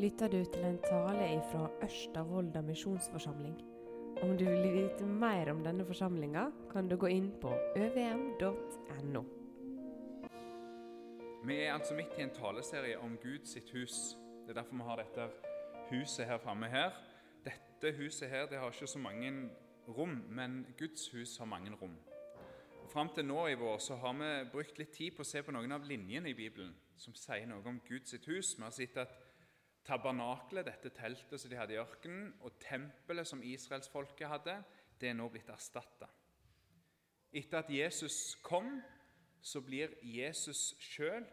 lytter du til en tale fra Ørsta misjonsforsamling. Om du vil vite mer om denne forsamlinga, kan du gå inn på øvm.no. Vi er altså midt i en taleserie om Gud sitt hus. Det er derfor vi har dette huset her framme her. Dette huset her det har ikke så mange rom, men Guds hus har mange rom. Fram til nå i vår så har vi brukt litt tid på å se på noen av linjene i Bibelen som sier noe om Guds hus. Vi har sett at tabernaklet, dette teltet som de hadde i ørkenen, og tempelet som israelsfolket hadde, det er nå blitt erstatta. Etter at Jesus kom, så blir Jesus sjøl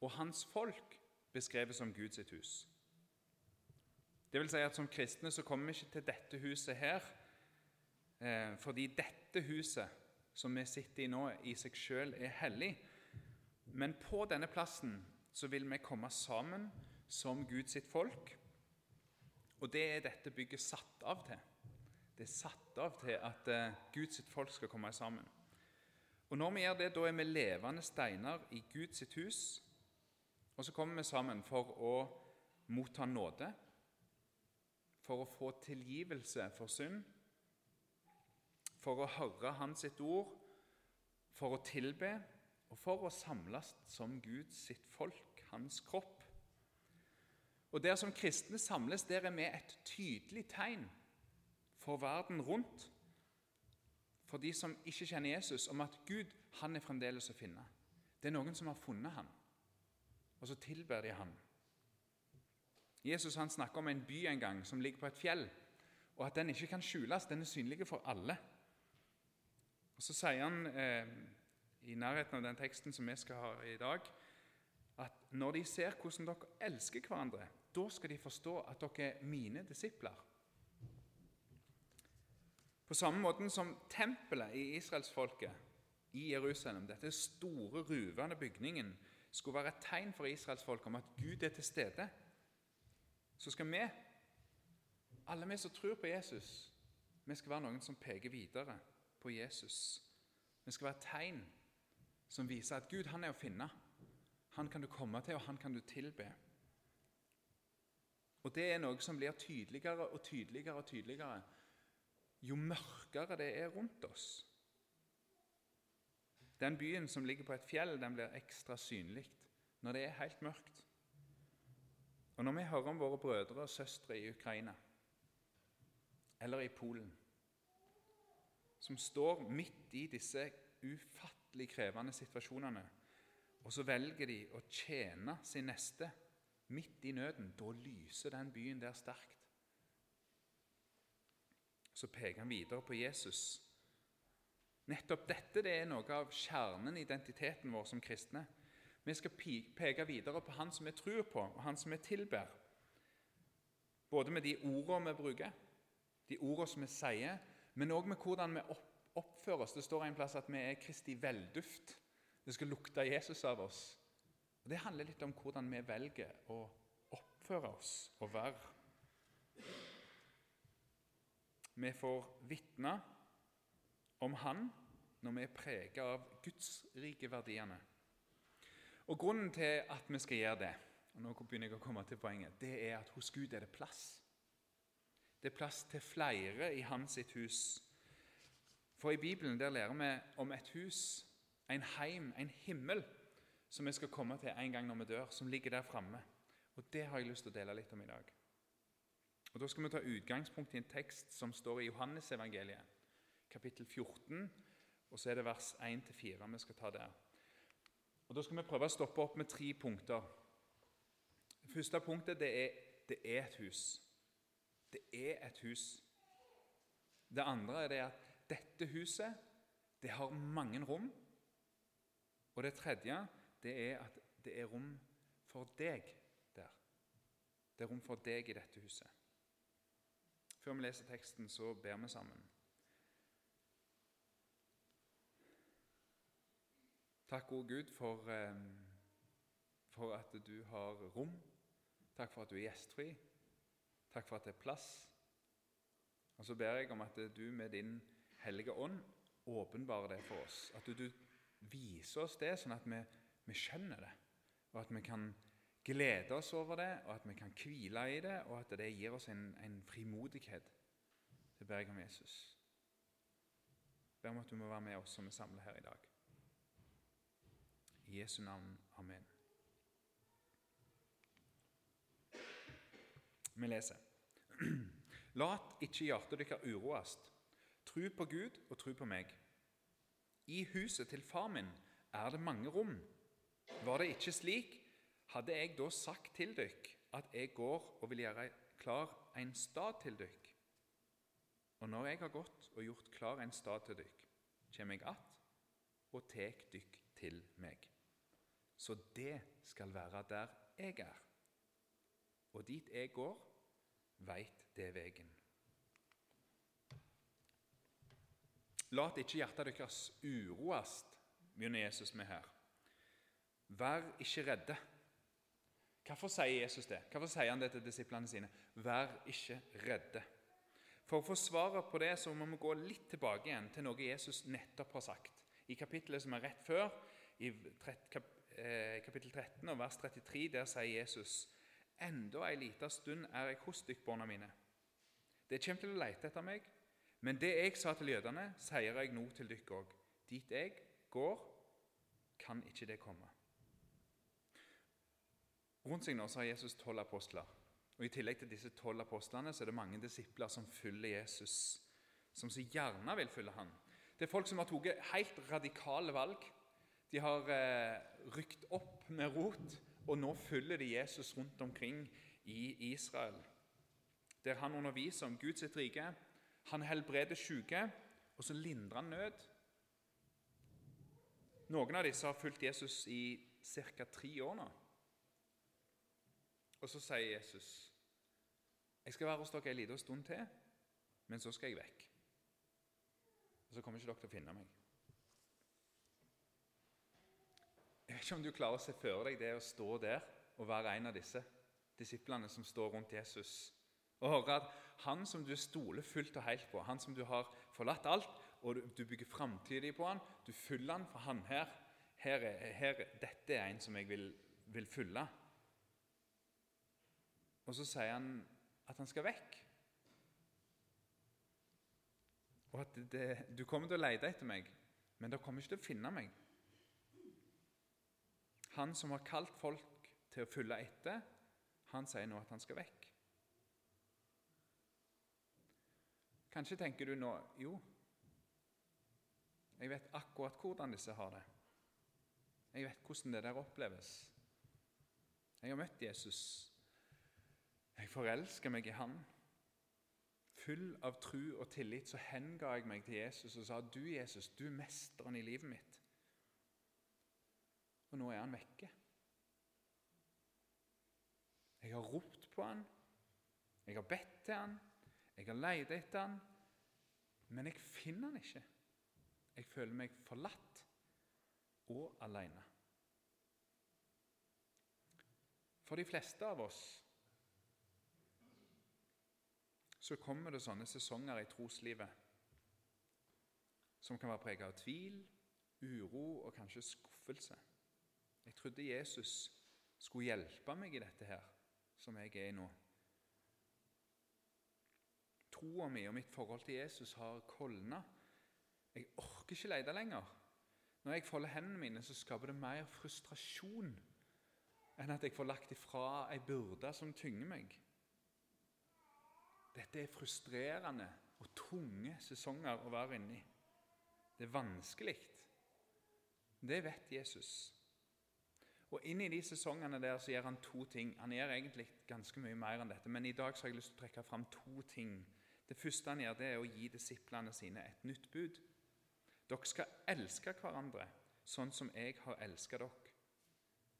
og hans folk beskrevet som Guds hus. Det vil si at Som kristne så kommer vi ikke til dette huset her eh, fordi dette huset som vi sitter i nå, i seg sjøl er hellig. Men på denne plassen så vil vi komme sammen som Guds sitt folk. Og det er dette bygget satt av til. Det er satt av til at uh, Guds sitt folk skal komme sammen. Og Når vi gjør det, da er vi levende steiner i Guds sitt hus. Og så kommer vi sammen for å motta nåde, for å få tilgivelse for synd, for å høre Hans sitt ord, for å tilbe og for å samles som Guds sitt folk, hans kropp. Og Der som kristne samles, der er vi et tydelig tegn for verden rundt, for de som ikke kjenner Jesus, om at Gud han er fremdeles å finne. Det er noen som har funnet ham, og så tilber de ham. Jesus han snakker om en by en gang som ligger på et fjell, og at den ikke kan skjules. Den er synlig for alle. Og Så sier han eh, i nærheten av den teksten som vi skal ha i dag, at når de ser hvordan dere elsker hverandre, da skal de forstå at dere er mine disipler. På samme måte som tempelet i israelsfolket i Jerusalem, dette store, ruvende bygningen, skulle være et tegn for israelsfolket om at Gud er til stede, så skal vi, alle vi som tror på Jesus, vi skal være noen som peker videre på Jesus. Vi skal være et tegn som viser at Gud han er å finne. Han kan du komme til, og han kan du tilbe. Og det er noe som blir tydeligere og tydeligere og tydeligere jo mørkere det er rundt oss. Den byen som ligger på et fjell, den blir ekstra synlig når det er helt mørkt. Og når vi hører om våre brødre og søstre i Ukraina eller i Polen, som står midt i disse ufattelig krevende situasjonene, og så velger de å tjene sin neste midt i nøden, da lyser den byen der sterkt. Så peker han videre på Jesus. Nettopp dette det er noe av kjernen i identiteten vår som kristne. Vi skal peke videre på Han som vi tror på, og Han som vi tilber. Både med de ordene vi bruker, de ordene som vi sier, men òg med hvordan vi oppfører oss. Det står en plass at vi er Kristi velduft. Det skal lukte Jesus av oss. Og Det handler litt om hvordan vi velger å oppføre oss og være. Vi får vitne om Han når vi er preget av gudsrike verdiene. Og Grunnen til at vi skal gjøre det, og nå begynner jeg å komme til poenget, det er at hos Gud er det plass. Det er plass til flere i hans sitt hus. For i Bibelen der lærer vi om et hus, en heim, en himmel som vi skal komme til en gang når vi dør, som ligger der framme. Og Det har jeg lyst til å dele litt om i dag. Og Da skal vi ta utgangspunkt i en tekst som står i Johannesevangeliet, kapittel 14, og så er det vers 1-4 vi skal ta der. Og Da skal vi prøve å stoppe opp med tre punkter. Det første punktet det er, det er et hus. Det er et hus. Det andre er det at dette huset det har mange rom. Og det tredje det er at det er rom for deg der. Det er rom for deg i dette huset. Før vi leser teksten, så ber vi sammen. Takk, gode Gud, for, eh, for at du har rom. Takk for at du er gjestfri. Takk for at det er plass. Og Så ber jeg om at du med din Hellige Ånd åpenbarer det for oss. At du, du viser oss det, sånn at vi vi skjønner det, og at vi kan glede oss over det, og at vi kan hvile i det, og at det gir oss en, en frimodighet. Det ber jeg om Jesus. Jeg ber om at du må være med oss som er samlet her i dag. I Jesu navn. Amen. Vi leser. Lat ikke hjertet deres uroast. Tru på Gud og tru på meg. I huset til far min er det mange rom. Var det ikke slik, hadde jeg da sagt til dykk at jeg går og vil gjøre klar en stad til dykk. Og når jeg har gått og gjort klar en stad til dykk, kommer jeg att og tek dykk til meg. Så det skal være der jeg er. Og dit jeg går, veit det vegen. Lat ikke hjertet deres uroast, begynner Jesus med her. Vær ikke redde. Hvorfor sier Jesus det? Hvorfor sier han det til disiplene sine? Vær ikke redde. For å få svaret på det så må vi gå litt tilbake igjen til noe Jesus nettopp har sagt. I kapittelet som er rett før, i eh, kapittel 13 og vers 33, der sier Jesus Enda ei lita stund er jeg hos dykk, barna mine. Det kommer til å lete etter meg, men det jeg sa til jødene, sier jeg nå til dykk òg. Dit jeg går, kan ikke det komme. Rundt seg nå har Jesus tolv apostler. Og I tillegg til disse tolv apostlene så er det mange disipler som følger Jesus, som så gjerne vil følge ham. Det er folk som har tatt helt radikale valg. De har eh, rykt opp med rot og nå følger de Jesus rundt omkring i Israel, der han underviser om Guds rike. Han helbreder syke, og så lindrer han nød. Noen av disse har fulgt Jesus i ca. tre år nå. Og så sier Jesus, 'Jeg skal være hos dere en liten stund til, men så skal jeg vekk.' Og så kommer ikke dere til å finne meg. Jeg vet ikke om du klarer å se for deg det å stå der og være en av disse disiplene som står rundt Jesus, og høre at han som du stoler fullt og helt på, han som du har forlatt alt, og du bygger framtida på han, du følger han for han her, her, her Dette er en som jeg vil, vil følge. Og så sier han at han skal vekk. Og at det, du kommer til å lete etter meg, men dere kommer ikke til å finne meg. Han som har kalt folk til å følge etter, han sier nå at han skal vekk. Kanskje tenker du nå jo, jeg vet akkurat hvordan disse har det. Jeg vet hvordan det der oppleves. Jeg har møtt Jesus. Jeg forelsker meg i Han. Full av tru og tillit så henga jeg meg til Jesus og sa du, Jesus, du er mesteren i livet mitt og nå er han vekke. Jeg har ropt på han, jeg har bedt til han, jeg har leid etter han, men jeg finner han ikke. Jeg føler meg forlatt og alene. For de fleste av oss så kommer det sånne sesonger i troslivet som kan være preget av tvil, uro og kanskje skuffelse. Jeg trodde Jesus skulle hjelpe meg i dette her, som jeg er i nå. Troa mi og mitt forhold til Jesus har kolna. Jeg orker ikke lete lenger. Når jeg folder hendene mine, så skaper det mer frustrasjon enn at jeg får lagt ifra ei byrde som tynger meg. Dette er frustrerende og tunge sesonger å være inni. Det er vanskelig. Det vet Jesus. Og inn i de sesongene der så gjør han to ting. Han gjør egentlig ganske mye mer enn dette, men i dag så har jeg lyst til å trekke fram to ting. Det første han gjør, det er å gi disiplene sine et nytt bud. Dere skal elske hverandre sånn som jeg har elsket dere.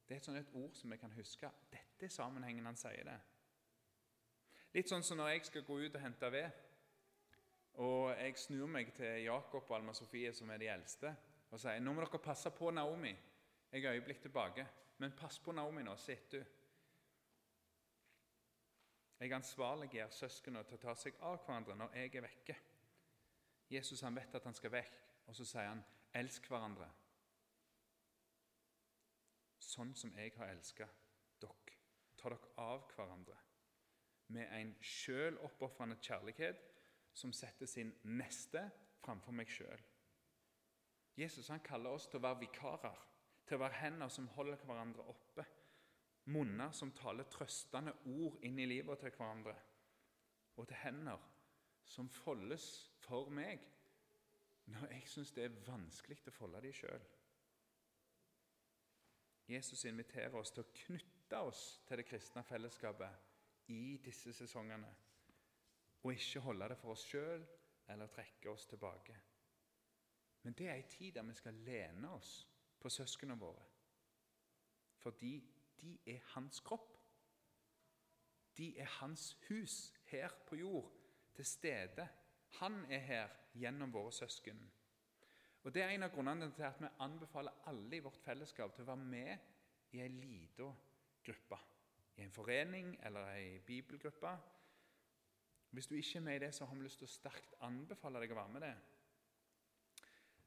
Det er et sånt et ord som vi kan huske. Dette er sammenhengen han sier det. Litt sånn som når jeg skal gå ut og hente ved, og jeg snur meg til Jakob og Alma Sofie, som er de eldste, og sier nå må dere passe på Naomi. Jeg er øyeblikk tilbake. Men pass på Naomi nå, sitter du. Jeg ansvarliggjør søsknene til å ta seg av hverandre når jeg er vekke. Jesus han vet at han skal vekk, og så sier han, 'Elsk hverandre', sånn som jeg har elsket dere. ta dere av hverandre med en sjøloppofrende kjærlighet som setter sin neste framfor meg sjøl. Jesus han kaller oss til å være vikarer, til å være hender som holder hverandre oppe, munner som taler trøstende ord inn i livet til hverandre, og til hender som foldes for meg når jeg syns det er vanskelig å folde dem sjøl. Jesus inviterer oss til å knytte oss til det kristne fellesskapet i disse sesongene, og ikke holde det for oss sjøl eller trekke oss tilbake. Men det er ei tid der vi skal lene oss på søsknene våre, fordi de er hans kropp. De er hans hus her på jord, til stede. Han er her gjennom våre søsken. Og Det er en av grunnene til at vi anbefaler alle i vårt fellesskap til å være med i ei lita forening eller ei bibelgruppe. Hvis du ikke er med i det, så har vi lyst til å sterkt anbefale deg å være med det.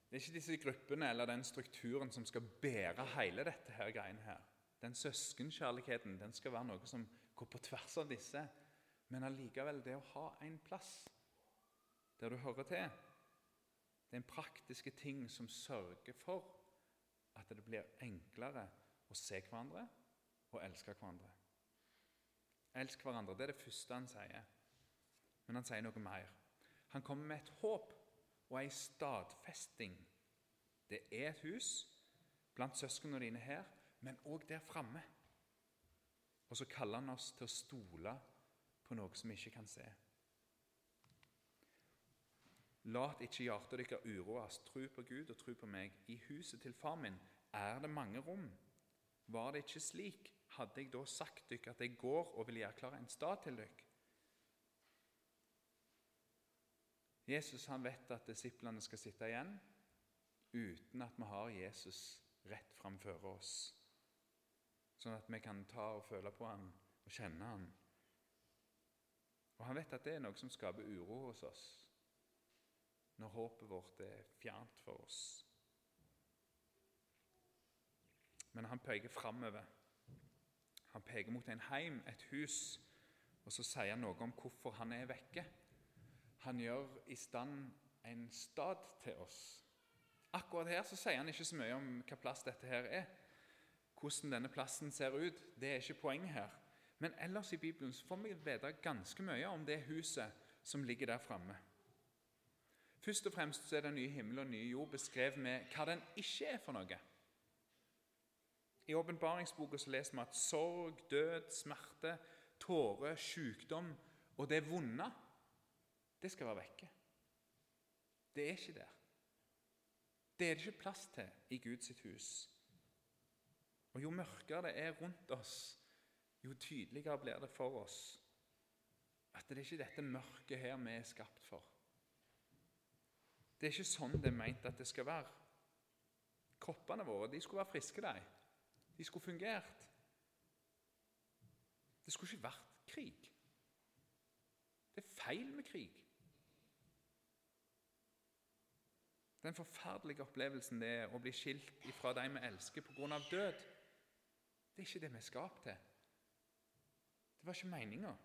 Det er ikke disse gruppene eller den strukturen som skal bære hele dette her greiene her. Den søskenkjærligheten den skal være noe som går på tvers av disse. Men allikevel, det å ha en plass der du hører til, det er en praktiske ting som sørger for at det blir enklere å se hverandre og elske hverandre. Elsk hverandre, det er det første han sier. Men han sier noe mer. Han kommer med et håp og ei stadfesting. Det er et hus blant søsknene dine her, men òg der framme. Og så kaller han oss til å stole på noe som vi ikke kan se. Lat ikke hjertet deres uroes. Tro på Gud og tro på meg. I huset til far min er det mange rom. Var det ikke slik, hadde jeg da sagt dere at jeg går og vil gjøre klar en stad til dere. Jesus han vet at disiplene skal sitte igjen uten at vi har Jesus rett framfor oss, sånn at vi kan ta og føle på han og kjenne han. Og Han vet at det er noe som skaper uro hos oss når håpet vårt er fjernt for oss. Men han peker framover. Han peker mot en heim, et hus, og så sier han noe om hvorfor han er vekke. Han gjør i stand en stad til oss. Akkurat her så sier han ikke så mye om hva plass dette her er. Hvordan denne plassen ser ut, det er ikke poenget her. Men ellers i Bibelen så får vi vite ganske mye om det huset som ligger der framme. Først og fremst så er den nye himmel og nye jord beskrevet med hva den ikke er for noe. I åpenbaringsboka leser vi at sorg, død, smerte, tårer, sykdom og det vonde, det skal være vekke. Det er ikke der. Det er det ikke plass til i Guds hus. Og Jo mørkere det er rundt oss, jo tydeligere blir det for oss at det er ikke dette mørket her vi er skapt for. Det er ikke sånn det er meint at det skal være. Kroppene våre de skulle være friske, de. De skulle fungert. Det skulle ikke vært krig. Det er feil med krig. Den forferdelige opplevelsen det er å bli skilt fra de vi elsker pga. død, det er ikke det vi er skapt til. Det var ikke meninga.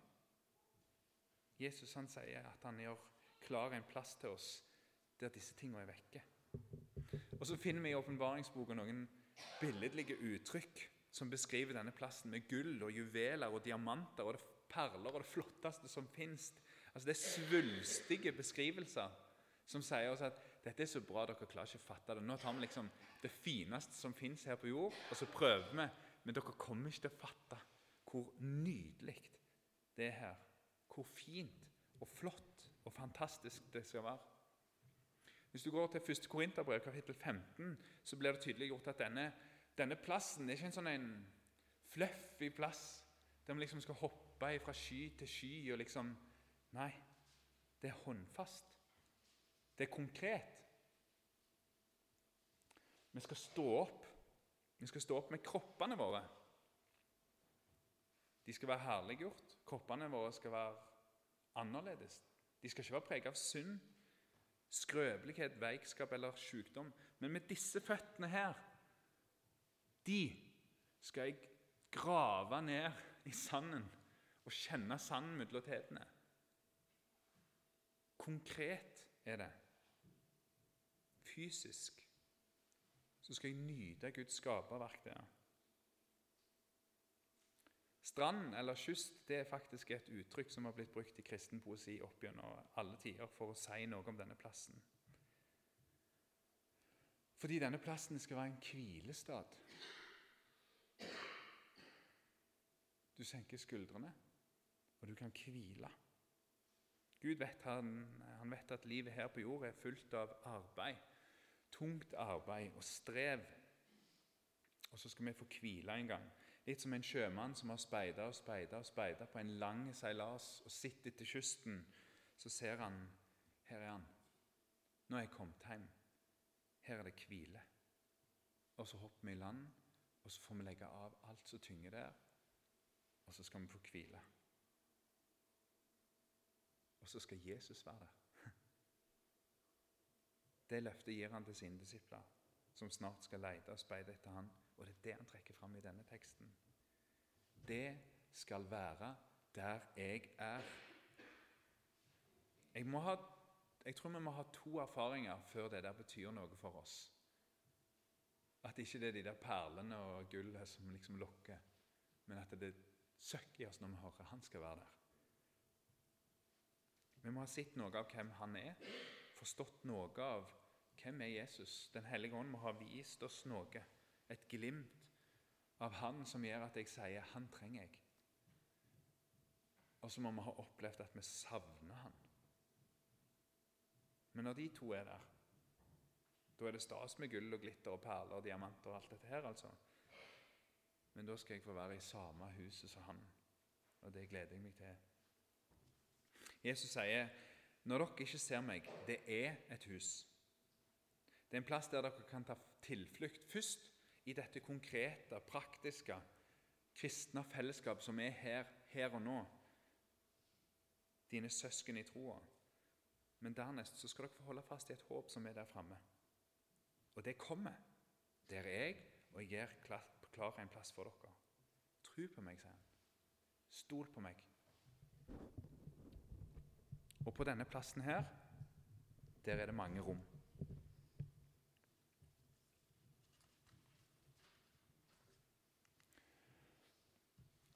Jesus han sier at han gjør klar en plass til oss der disse tingene er vekke. Og Så finner vi i åpenbaringsboka noen billedlige uttrykk som beskriver denne plassen med gull og juveler og diamanter og det perler og det flotteste som fins. Altså, det er svulstige beskrivelser som sier oss at dette er så bra dere klarer ikke å fatte det. Nå tar vi liksom det fineste som fins her på jord, og så prøver vi. Men dere kommer ikke til å fatte hvor nydelig det er her. Hvor fint og flott og fantastisk det skal være. Hvis du går til 1. Korinterbrev, kapittel 15, så blir det tydelig gjort at denne, denne plassen er ikke en sånn en fluffy plass der vi liksom skal hoppe fra sky til sky og liksom Nei, det er håndfast. Det er konkret. Vi skal stå opp. Vi skal stå opp med kroppene våre. De skal være herliggjort. Kroppene våre skal være annerledes. De skal ikke være preget av synd, skrøpelighet, veikskap eller sykdom. Men med disse føttene her, de skal jeg grave ned i sanden og kjenne sanden mellom tetene. Konkret er det. Fysisk så skal jeg nyte Guds skaperverk der. Strand eller kyst det er faktisk et uttrykk som har blitt brukt i kristen poesi opp gjennom alle tider for å si noe om denne plassen. Fordi denne plassen skal være en hvilestad. Du senker skuldrene, og du kan hvile. Gud vet, han, han vet at livet her på jord er fullt av arbeid. Tungt arbeid og strev. Og så skal vi få hvile en gang. Litt som en sjømann som har speida og speida og speida på en lang seilas og sitter etter kysten. Så ser han her er han. Nå er jeg kommet hjem. Her er det hvile. Og så hopper vi i land, og så får vi legge av alt som tynger der. Og så skal vi få hvile. Og så skal Jesus være der. Det løftet gir han til sine disipler, som snart skal lete og speide etter han. Og det er det han trekker fram i denne teksten. Det skal være der jeg er. Jeg, ha, jeg, tror vi må ha to erfaringer før det der betyr noe for oss. At ikke det er de der perlene og gullet som liksom lokker, men at det søkker i oss når vi hører han skal være der. Vi må ha sett noe av hvem han er, forstått noe av hvem er Jesus. Den hellige ånd må ha vist oss noe et glimt av Han som gjør at jeg sier 'Han trenger jeg'. Og så må vi ha opplevd at vi savner Han. Men når de to er der, da er det stas med gull og glitter og perler og diamanter og alt dette her, altså. Men da skal jeg få være i samme huset som han, og det gleder jeg meg til. Jesus sier, 'Når dere ikke ser meg, det er et hus.' Det er en plass der dere kan ta tilflukt først i dette konkrete, praktiske, kristne fellesskap som er her, her og nå. Dine søsken i troa. Men dernest så skal dere få holde fast i et håp som er der framme. Og det kommer. Der er jeg, og jeg er klar en plass for dere. Tro på meg, sier han. Stol på meg. Og på denne plassen her, der er det mange rom.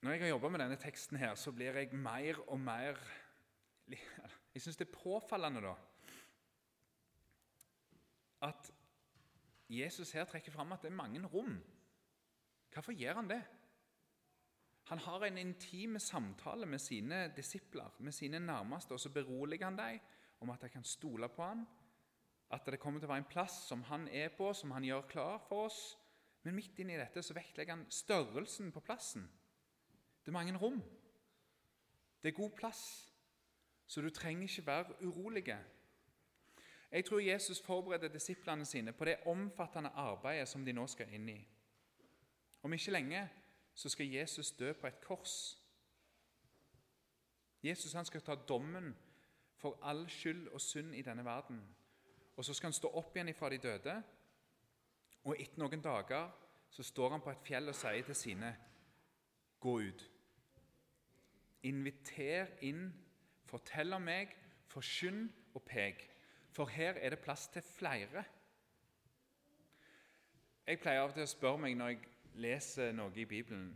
Når jeg har jobba med denne teksten, her, så blir jeg mer og mer Jeg syns det er påfallende da, at Jesus her trekker fram at det er mange rom. Hvorfor gjør han det? Han har en intim samtale med sine disipler, med sine nærmeste, og så beroliger han dem om at de kan stole på ham, at det kommer til å være en plass som han er på, som han gjør klar for oss. Men midt inni dette så vektlegger han størrelsen på plassen. Det er mange rom. Det er god plass, så du trenger ikke være urolig. Jeg tror Jesus forbereder disiplene sine på det omfattende arbeidet som de nå skal inn i. Om ikke lenge så skal Jesus dø på et kors. Jesus han skal ta dommen for all skyld og synd i denne verden. Og Så skal han stå opp igjen fra de døde, og etter noen dager så står han på et fjell og sier til sine Gå ut. Inviter inn, fortell om meg, forkynn og pek. For her er det plass til flere. Jeg pleier av og til å spørre meg når jeg leser noe i Bibelen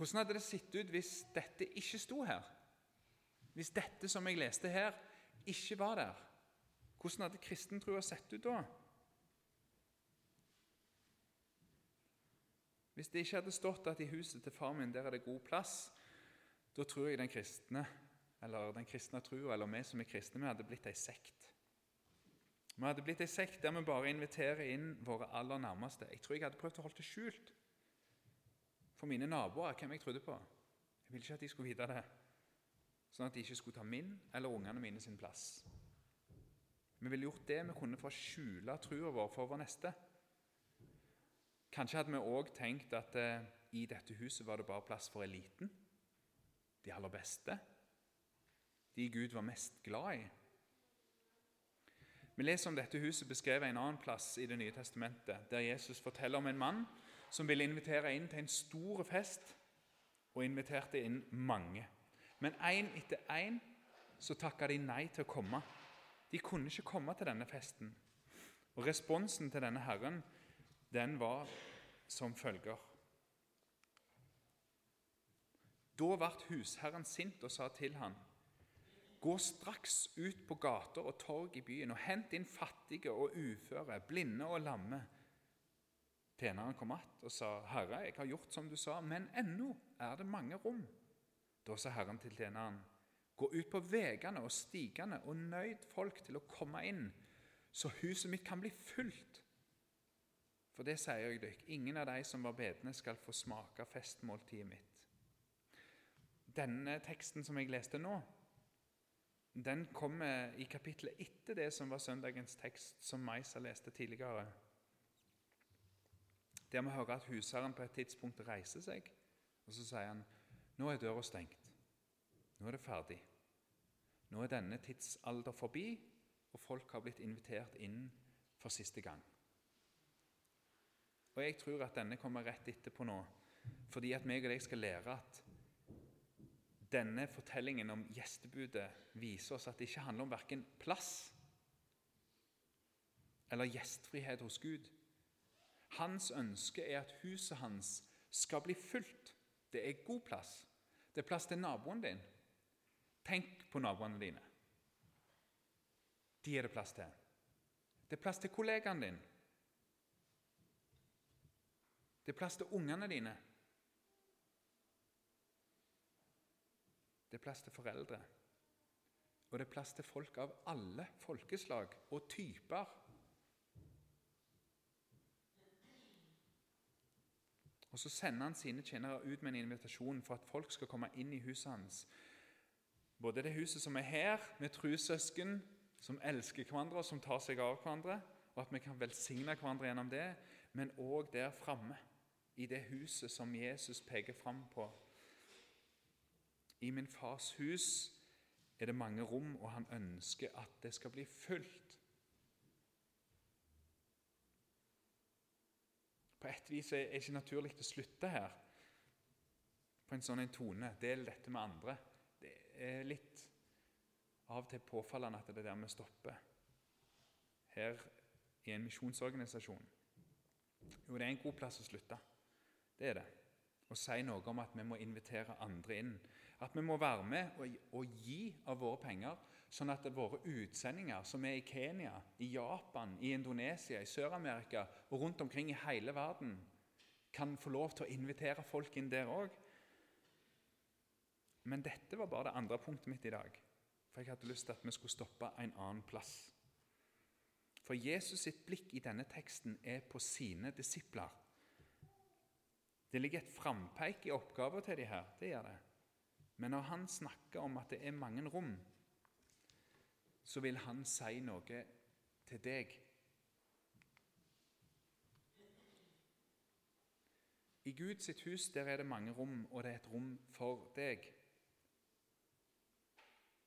Hvordan hadde det sett ut hvis dette ikke sto her? Hvis dette som jeg leste her, ikke var der? Hvordan hadde kristentrua sett ut da? Hvis det ikke hadde stått at i huset til far min der er det god plass, da tror jeg den kristne, eller den kristne trua, eller vi som er kristne, vi hadde blitt ei sekt. Vi hadde blitt ei sekt der vi bare inviterer inn våre aller nærmeste. Jeg tror jeg hadde prøvd å holde det skjult for mine naboer hvem jeg trodde på. Jeg ville ikke at de skulle vite det, sånn at de ikke skulle ta min eller ungene mine sin plass. Vi ville gjort det vi kunne for å skjule trua vår for vår neste. Kanskje hadde vi òg tenkt at eh, i dette huset var det bare plass for eliten de aller beste, de Gud var mest glad i. Vi leser om dette huset beskrevet en annen plass i Det nye testamentet, der Jesus forteller om en mann som ville invitere inn til en stor fest og inviterte inn mange. Men én etter én så takka de nei til å komme. De kunne ikke komme til denne festen. Og Responsen til denne herren den var som følger. Da ble husherren sint og sa til han, Gå straks ut på gater og torg i byen og hent inn fattige og uføre, blinde og lamme. Tjeneren kom att og sa, Herre, jeg har gjort som du sa, men ennå er det mange rom. Da sa Herren til tjeneren, Gå ut på veiene og stigene og nøyd folk til å komme inn, så huset mitt kan bli fullt. For det sier jeg dere, ingen av de som var bedne, skal få smake festmåltidet mitt. Denne teksten som jeg leste nå, den kommer i kapittelet etter det som var søndagens tekst, som Maisa leste tidligere. Der vi hører at husherren på et tidspunkt reiser seg, og så sier han nå er døra stengt. Nå er det ferdig. Nå er denne tidsalder forbi, og folk har blitt invitert inn for siste gang. Og Jeg tror at denne kommer rett etterpå nå, fordi at meg og deg skal lære at denne fortellingen om gjestebudet viser oss at det ikke handler om verken plass eller gjestfrihet hos Gud. Hans ønske er at huset hans skal bli fullt. Det er god plass. Det er plass til naboen din. Tenk på naboene dine. De er det plass til. Det er plass til kollegaen din. Det er plass til ungene dine. Det er plass til foreldre. Og det er plass til folk av alle folkeslag og typer. Og Så sender han sine tjenere ut med en invitasjon for at folk skal komme inn i huset hans. Både det huset som er her, med trussøsken som elsker hverandre og som tar seg av hverandre, og at vi kan velsigne hverandre gjennom det, men òg der framme, i det huset som Jesus peker fram på i min fars hus er det mange rom, og han ønsker at det skal bli fullt. På et vis er det ikke naturlig å slutte her på en sånn tone. Del dette med andre. Det er litt av og til påfallende at det er der vi stopper her i en misjonsorganisasjon. Jo, det er en god plass å slutte. Det er det. Å si noe om at vi må invitere andre inn. At vi må være med og, og gi av våre penger, sånn at våre utsendinger, som er i Kenya, i Japan, i Indonesia, i Sør-Amerika og rundt omkring i hele verden, kan få lov til å invitere folk inn der òg. Men dette var bare det andre punktet mitt i dag. For jeg hadde lyst til at vi skulle stoppe en annen plass. For Jesus sitt blikk i denne teksten er på sine disipler. Det ligger et frampeik i oppgaver til de her. det gjør det. Men når han snakker om at det er mange rom, så vil han si noe til deg. I Guds hus der er det mange rom, og det er et rom for deg.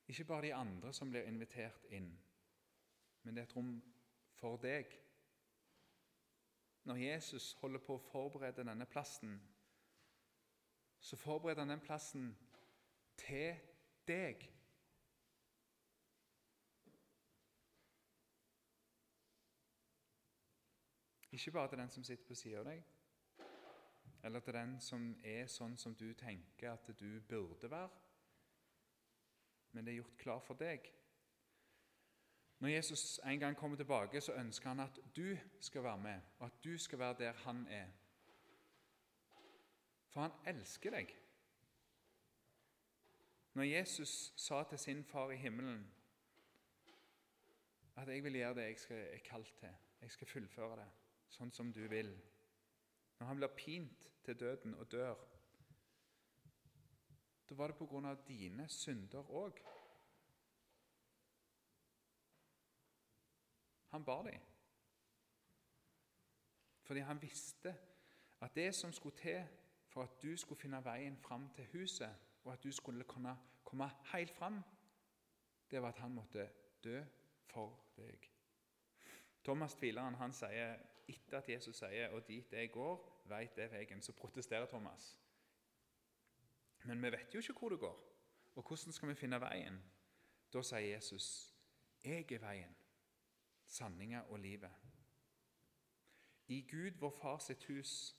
Ikke bare de andre som blir invitert inn, men det er et rom for deg. Når Jesus holder på å forberede denne plassen, så forbereder han den plassen til deg. Ikke bare til den som sitter på siden av deg, eller til den som er sånn som du tenker at du burde være, men det er gjort klar for deg. Når Jesus en gang kommer tilbake, så ønsker han at du skal være med, og at du skal være der han er. For han elsker deg. Når Jesus sa til sin far i himmelen at 'jeg vil gjøre det jeg skal, er kalt til', 'jeg skal fullføre det sånn som du vil' Når han blir pint til døden og dør, da var det av dine synder òg. Han bar dem. Fordi han visste at det som skulle til for at du skulle finne veien fram til huset, og at du skulle kunne komme helt fram, det var at han måtte dø for deg. Thomas tvileren han sier, etter at Jesus sier 'og dit jeg går, veit det veien', så protesterer Thomas. Men vi vet jo ikke hvor det går. Og hvordan skal vi finne veien? Da sier Jesus, 'Jeg er veien, sanninga og livet'. I Gud, vår far sitt hus,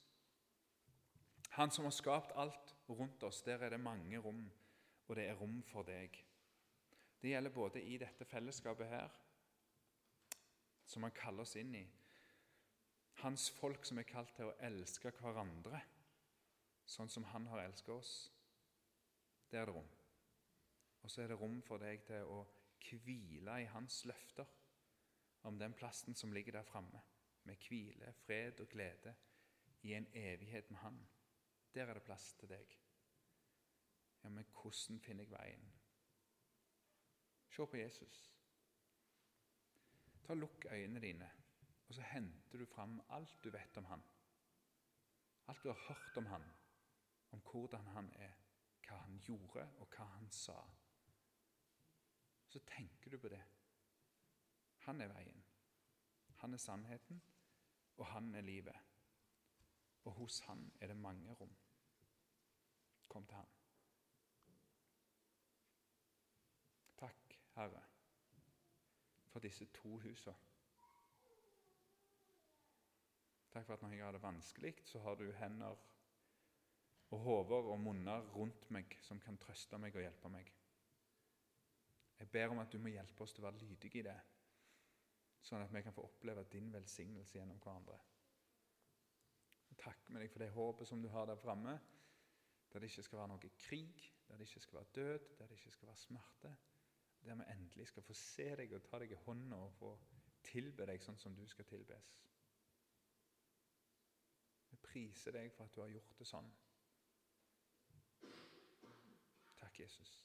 Han som har skapt alt rundt oss, der er det mange rom, og det er rom for deg. Det gjelder både i dette fellesskapet her, som Han kaller oss inn i, hans folk som er kalt til å elske hverandre sånn som Han har elsket oss. Der er det rom. Og så er det rom for deg til å hvile i Hans løfter om den plassen som ligger der framme, med hvile, fred og glede i en evighet med Han. Der er det plass til deg. Ja, men hvordan finner jeg veien? Se på Jesus. Ta Lukk øynene dine, og så henter du fram alt du vet om Han. Alt du har hørt om Han, om hvordan Han er, hva Han gjorde, og hva Han sa. Så tenker du på det. Han er veien. Han er sannheten, og han er livet. Og hos han er det mange rom. Kom til ham. Takk, Herre, for disse to husene. Takk for at når jeg har det vanskelig, så har du hender og hoder og munner rundt meg som kan trøste meg og hjelpe meg. Jeg ber om at du må hjelpe oss til å være lydige i det, sånn at vi kan få oppleve din velsignelse gjennom hverandre. Takk med deg for det håpet som du har der framme, der det ikke skal være noe krig, der det ikke skal være død, der det ikke skal være smerte. Der vi endelig skal få se deg og ta deg i hånda og få tilbe deg sånn som du skal tilbes. Vi priser deg for at du har gjort det sånn. Takk, Jesus.